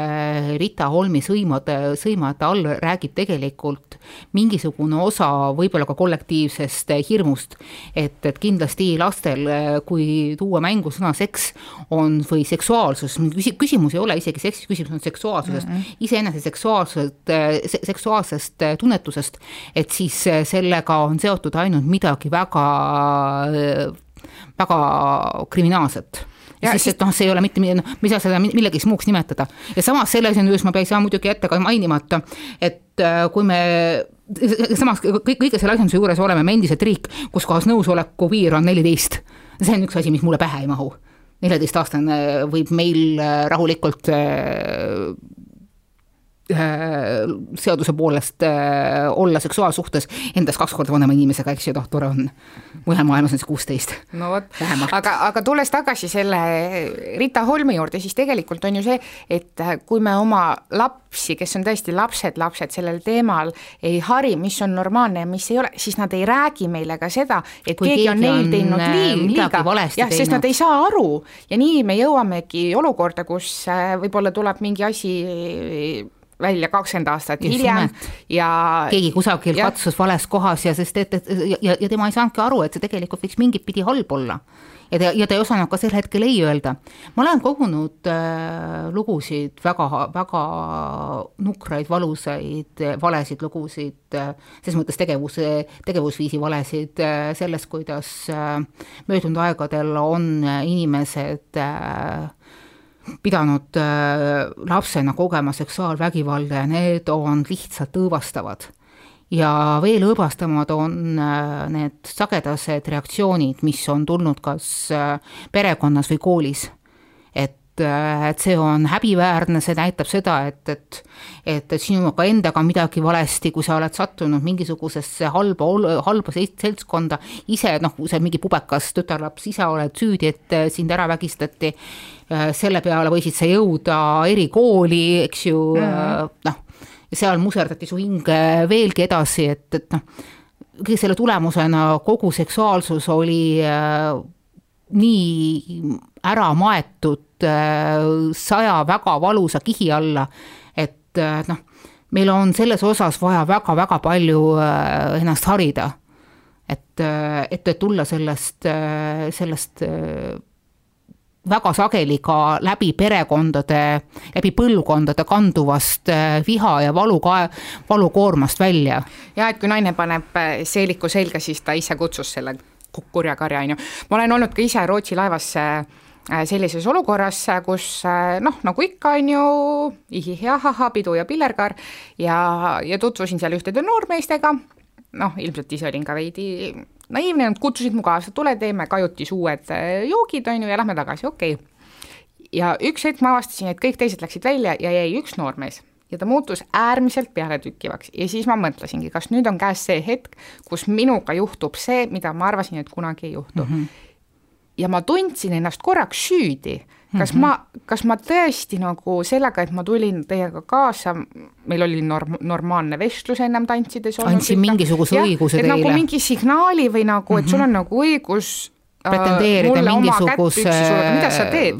Rita Holmi sõimade, sõimade all räägib tegelikult mingisugune osa võib-olla ka kollektiivsest hirmust. et, et kindlasti lastel, kui tuua mängu sõna seks, on või seksuaalsus, küsimus ei ole isegi seksis, küsimus on seksuaalsusest mm -hmm., iseenese seksuaalselt, seksuaalsest tunnetusest, et siis sellega on seotud ainult midagi väga väga kriminaalset ja siis, et noh, see ei ole mitte, noh, me ei saa seda millegiks muuks nimetada. ja samas selles juures ma ei saa muidugi jätta ka mainimata, et äh, kui me samas kõik, kõige selle asjanduse juures oleme me endiselt riik, kus kohas nõusoleku piir on neliteist. see on üks asi, mis mulle pähe ei mahu. neljateistaastane võib meil äh, rahulikult äh, seaduse poolest äh, olla seksuaalsuhtes endast kaks korda vanema inimesega, eks ju, noh, tore on. mujal maailmas on see kuusteist. no vot, aga, aga tulles tagasi selle Rita Holmi juurde, siis tegelikult on ju see, et kui me oma lapsi, kes on tõesti lapsed, lapsed sellel teemal ei hari, mis on normaalne ja mis ei ole, siis nad ei räägi meile ka seda, et kui keegi on neil teinud äh, liiga, jah, sest nad ei saa aru. Ja nii me jõuamegi olukorda, kus äh, võib-olla tuleb mingi asi välja kakskümmend aastat Just hiljem ja keegi kusagil ja... katsus vales kohas ja sest et, et ja, ja tema ei saanudki aru, et see tegelikult võiks mingit pidi halb olla. ja ta, ja ta ei osanud ka sel hetkel ei öelda. ma olen kogunud äh, lugusid, väga, väga nukraid, valusaid, valesid lugusid äh,, selles mõttes tegevuse, tegevusviisi valesid äh, sellest, kuidas äh, möödunud aegadel on inimesed äh, pidanud äh, lapsena kogema seksuaalvägivalda ja need on lihtsalt õõvastavad. ja veel õõvastamad on äh, need sagedased reaktsioonid, mis on tulnud kas äh, perekonnas või koolis. Et et see on häbiväärne, see näitab seda, et, et et, et sinuga endaga on midagi valesti, kui sa oled sattunud mingisugusesse halba, halba seltskonda, ise noh, kui sa mingi pubekas tütarlaps ise oled süüdi, et sind ära vägistati Äh, selle peale võisid sa jõuda erikooli, eks ju mm -hmm., noh, ja seal muserdati su hinge veelgi edasi, et, et noh, kõige selle tulemusena kogu seksuaalsus oli äh, nii ära maetud äh, saja väga valusa kihi alla, et äh, noh, meil on selles osas vaja väga-väga palju äh, ennast harida. et, et, et tulla sellest, sellest väga sageli ka läbi perekondade, läbi põlvkondade kanduvast viha ja valu ka-, valukoormast välja. ja et kui naine paneb seeliku selga, siis ta ise kutsus selle kurja karja, on ju. ma olen olnud ka ise Rootsi laevas sellises olukorras, kus noh, nagu ikka, on ju, ihih-jahaha, pidu ja pillerkaar ja, ja tutvusin seal ühtede noormeestega, noh, ilmselt ise olin ka veidi naiivne, nad kutsusid mu kaasa, tule teeme kajutis uued äh, joogid, on ju, ja lähme tagasi, okei. Okay.. ja üks hetk ma avastasin, et kõik teised läksid välja ja jäi üks noormees. Ja ta muutus äärmiselt pealetükkivaks. Ja siis ma mõtlesingi, kas nüüd on käes see hetk, kus minuga juhtub see, mida ma arvasin, et kunagi ei juhtu. Mm. -hmm. Ja ma tundsin ennast korraks süüdi. kas mm -hmm. ma, kas ma tõesti nagu sellega, et ma tulin teiega kaasa, meil oli norm-, normaalne vestlus ennem tantsides andsin mingisuguse ja, õiguse teile? nagu mingi signaali või nagu, et sul on nagu õigus äh, pretendeerida mingisuguse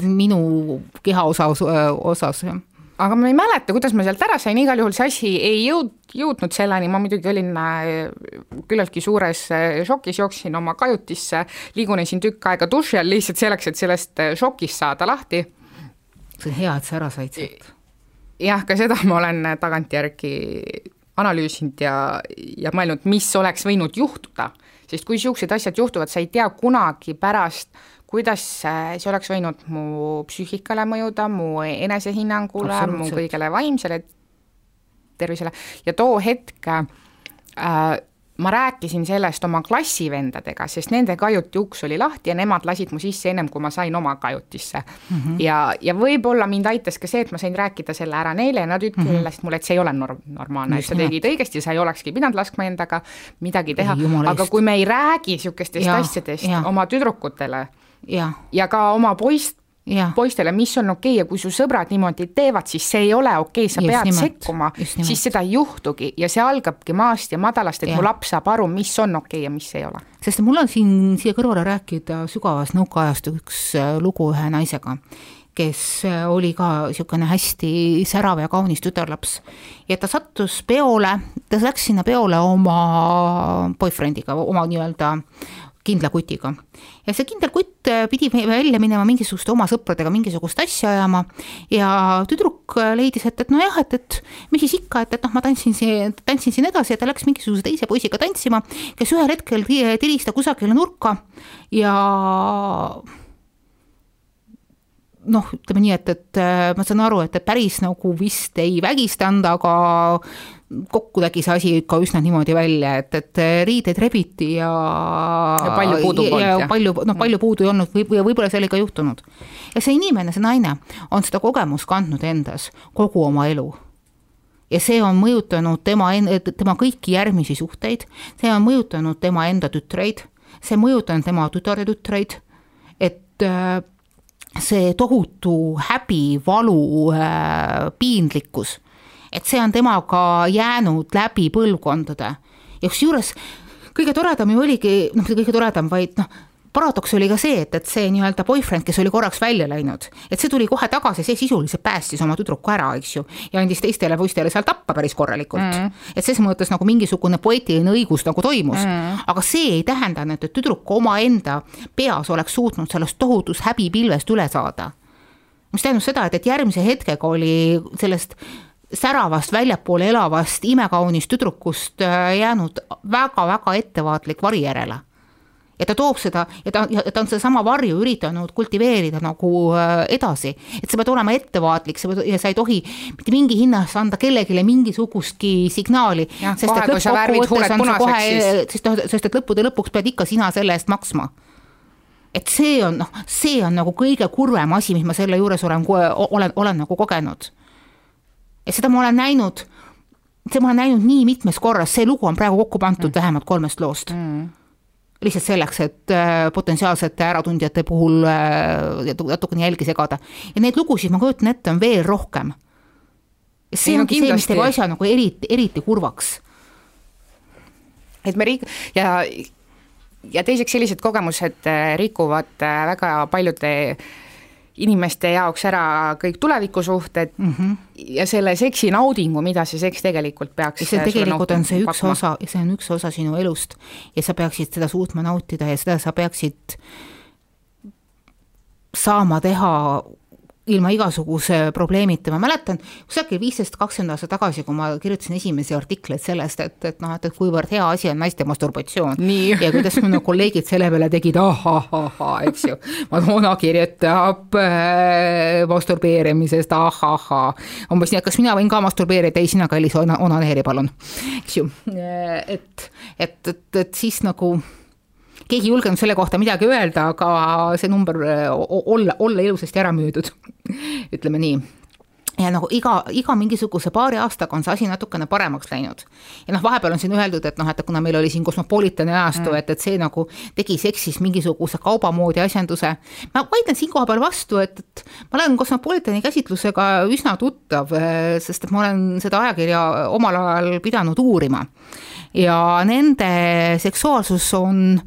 minu kehaosa osas, jah aga ma ei mäleta, kuidas ma sealt ära sain, igal juhul see asi ei jõud-, jõudnud selleni, ma muidugi olin äh, küllaltki suures äh, šokis, jooksin oma kajutisse, liigunesin tükk aega duši all lihtsalt selleks, et sellest äh, šokist saada lahti. see on hea, et sa ära said sealt. jah, ka seda ma olen tagantjärgi analüüsinud ja, ja mõelnud, mis oleks võinud juhtuda, sest kui niisugused asjad juhtuvad, sa ei tea kunagi pärast, kuidas see oleks võinud mu psüühikale mõjuda, mu enesehinnangule, mu kõigele vaimsele tervisele ja too hetk äh, ma rääkisin sellest oma klassivendadega, sest nende kajuti uks oli lahti ja nemad lasid mu sisse ennem, kui ma sain oma kajutisse mm. -hmm. ja, ja võib-olla mind aitas ka see, et ma sain rääkida selle ära neile ja nad ütlesid mm -hmm. mulle, et see ei ole norm-, normaalne, et sa tegid õigesti, sa ei olekski pidanud laskma endaga midagi teha, aga kui me ei räägi niisugustest asjadest ja. oma tüdrukutele, ja, ja ka oma poist, poistele, mis on okei okay ja kui su sõbrad niimoodi teevad, siis see ei ole okei okay,, sa just pead nimelt, sekkuma, siis seda ei juhtugi ja see algabki maast ja madalast, et ja. mu laps saab aru, mis on okei okay ja mis ei ole. sest mul on siin siia kõrvale rääkida sügavast nõukaajastu üks äh, lugu ühe naisega, kes äh, oli ka niisugune hästi särav ja kaunis tütarlaps. ja ta sattus peole, ta läks sinna peole oma boyfriend'iga, oma nii-öelda kindla kutiga. ja see kindel kutt äh, pidi välja minema mingisuguste oma sõpradega mingisugust asja ajama ja tüdruk äh, leidis, et, et nojah, et, et mis siis ikka, et, et noh, ma tantsin siin, tantsin siin edasi ja ta läks mingisuguse teise poisiga tantsima, kes ühel hetkel tiris ta kusagile nurka ja noh, ütleme nii, et, et äh, ma saan aru, et, et päris nagu vist ei vägistanud, aga kokku tegi see asi ikka üsna niimoodi välja, et, et riideid rebiti ja. ja palju puudu polnud. ja palju, noh, palju puudu ei olnud või, ja võib-olla see oli ka juhtunud. ja see inimene, see naine on seda kogemust kandnud endas kogu oma elu ja see on mõjutanud tema, tema kõiki järgmisi suhteid, see on mõjutanud tema enda tütreid, see mõjutanud tema tütartütreid, et äh, see tohutu häbi, valu, äh, piinlikkus, et see on temaga jäänud läbi põlvkondade ja kusjuures kõige toredam ju oligi, noh, mitte kõige toredam, vaid noh, paradoks oli ka see, et, et see nii-öelda boyfriend, kes oli korraks välja läinud, et see tuli kohe tagasi, see sisuliselt päästis oma tüdruku ära, eks ju. ja andis teistele poistele seal tappa päris korralikult mm. -hmm. et ses mõttes nagu mingisugune poeetiline õigus nagu toimus mm. -hmm. aga see ei tähendanud, et tüdruk omaenda peas oleks suutnud sellest tohutust häbipilvest üle saada. mis tähendab seda, et, et järgmise hetkega oli sellest säravast väljapoole elavast imekaunist tüdrukust äh, jäänud väga-väga ettevaatlik vari järele ja ta toob seda ja ta, ja ta on sedasama varju üritanud kultiveerida nagu äh, edasi, et sa pead olema ettevaatlik, sa pead ja sa ei tohi mitte mingi hinnas anda kellelegi mingisugustki signaali. sest et lõppkokkuvõttes on see kohe, sest noh, sest et lõppude lõpuks pead ikka sina selle eest maksma et see on noh, see on nagu kõige kurvem asi, mis ma selle juures olen, olen, olen nagu kogenud. Ja seda ma olen näinud, seda ma olen näinud nii mitmes korras, see lugu on praegu kokku pandud mm. vähemalt kolmest loost mm lihtsalt selleks, et äh, potentsiaalsete äratundjate puhul äh, natukene jälgi segada. ja neid lugusid, ma kujutan ette, on veel rohkem. see ongi see, mis teeb asja nagu eriti, eriti kurvaks. et me riik- ja, ja teiseks sellised kogemused äh, rikuvad väga paljude inimeste jaoks ära kõik tulevikusuhted mm -hmm. ja selle seksi naudingu, mida see seks tegelikult peaks. ja see tegelikult on see üks pakma. osa, see on üks osa sinu elust ja sa peaksid seda suutma nautida ja seda sa peaksid saama teha ilma igasuguse probleemita, ma mäletan kusagil viisteist, kakskümmend aastat tagasi, kui ma kirjutasin esimesi artikleid sellest, et, et noh, et, et kuivõrd hea asi on naiste masturbatsioon. ja kuidas minu kolleegid selle peale tegid ahahahah, eks ju. Madonna kirjutab äh, masturbeerimisest ahahah. umbes nii, et kas mina võin ka masturbeerida, ei sina kallis onaneeri palun, eks ju, et, et, et, et siis nagu keegi ei julgenud selle kohta midagi öelda, aga see number olla, olla ilusasti ära müüdud, ütleme nii ja nagu iga, iga mingisuguse paari aastaga on see asi natukene paremaks läinud. ja noh, vahepeal on siin öeldud, et noh, et kuna meil oli siin kosmopoliitane ajastu mm., et, et see nagu tegi seksist mingisuguse kauba moodi asjanduse. ma vaidlen siinkohal vastu, et, et ma olen kosmopoliitani käsitlusega üsna tuttav, sest et ma olen seda ajakirja omal ajal pidanud uurima ja nende seksuaalsus on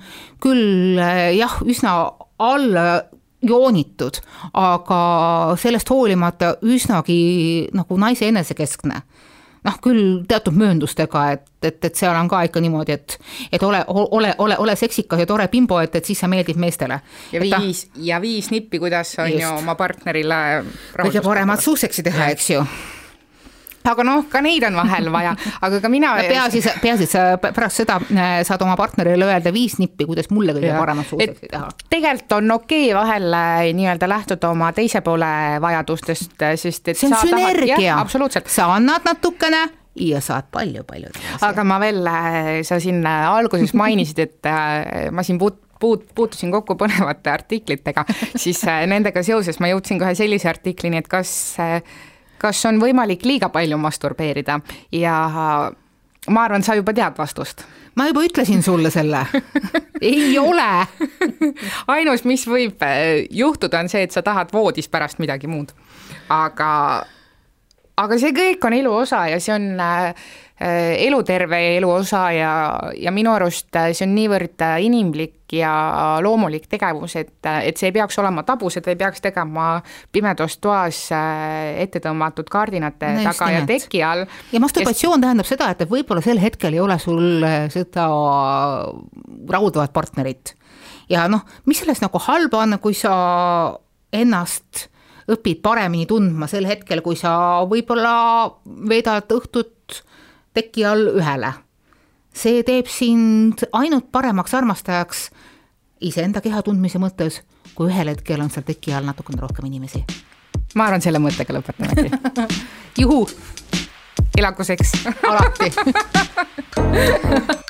küll jah, üsna alla joonitud, aga sellest hoolimata üsnagi nagu naise enesekeskne noh, küll teatud mööndustega, et, et, et seal on ka ikka niimoodi, et, et ole, ole, ole, ole seksikas ja tore bimbo, et, et siis sa meeldid meestele. ja viis, ja viis nippi, kuidas on just. ju oma partnerile kõige paremat suuseksi teha, eks ju aga noh, ka neid on vahel vaja, aga ka mina no,. peaasi, peaasi, et sa pärast seda äh, saad oma partnerile öelda viis nippi, kuidas mulle kõige paremat suuseksi teha. tegelikult on okei okay vahel äh, nii-öelda lähtuda oma teise poole vajadustest, äh, sest et see on sünergia, absoluutselt. sa annad natukene ja saad palju-palju aga ma veel, sa siin alguses mainisid, et ma siin puut-, puut-, puutusin kokku põnevate artiklitega, siis nendega seoses ma jõudsin kohe sellise artiklini, et kas kas on võimalik liiga palju masturbeerida ja ma arvan, sa juba tead vastust. ma juba ütlesin sulle selle ei ole ainus, mis võib äh, juhtuda, on see, et sa tahad voodis pärast midagi muud. aga, aga see kõik on elu osa ja see on Äh, eluterve elu osa ja, ja minu arust äh, see on niivõrd äh, inimlik ja loomulik tegevus, et, et see ei peaks olema tabu, seda ei peaks tegema pimedas toas ette tõmmatud kardinate no taga ja teki all. ja masturbatsioon kes... tähendab seda, et võib-olla sel hetkel ei ole sul seda rahuldavat partnerit ja noh, mis selles nagu halba on, kui sa ennast õpid paremini tundma sel hetkel, kui sa võib-olla veedad õhtut teki all ühele. see teeb sind ainult paremaks armastajaks iseenda keha tundmise mõttes, kui ühel hetkel on seal teki all natukene rohkem inimesi. ma arvan, selle mõttega lõpetamegi juhu. elagu seks alati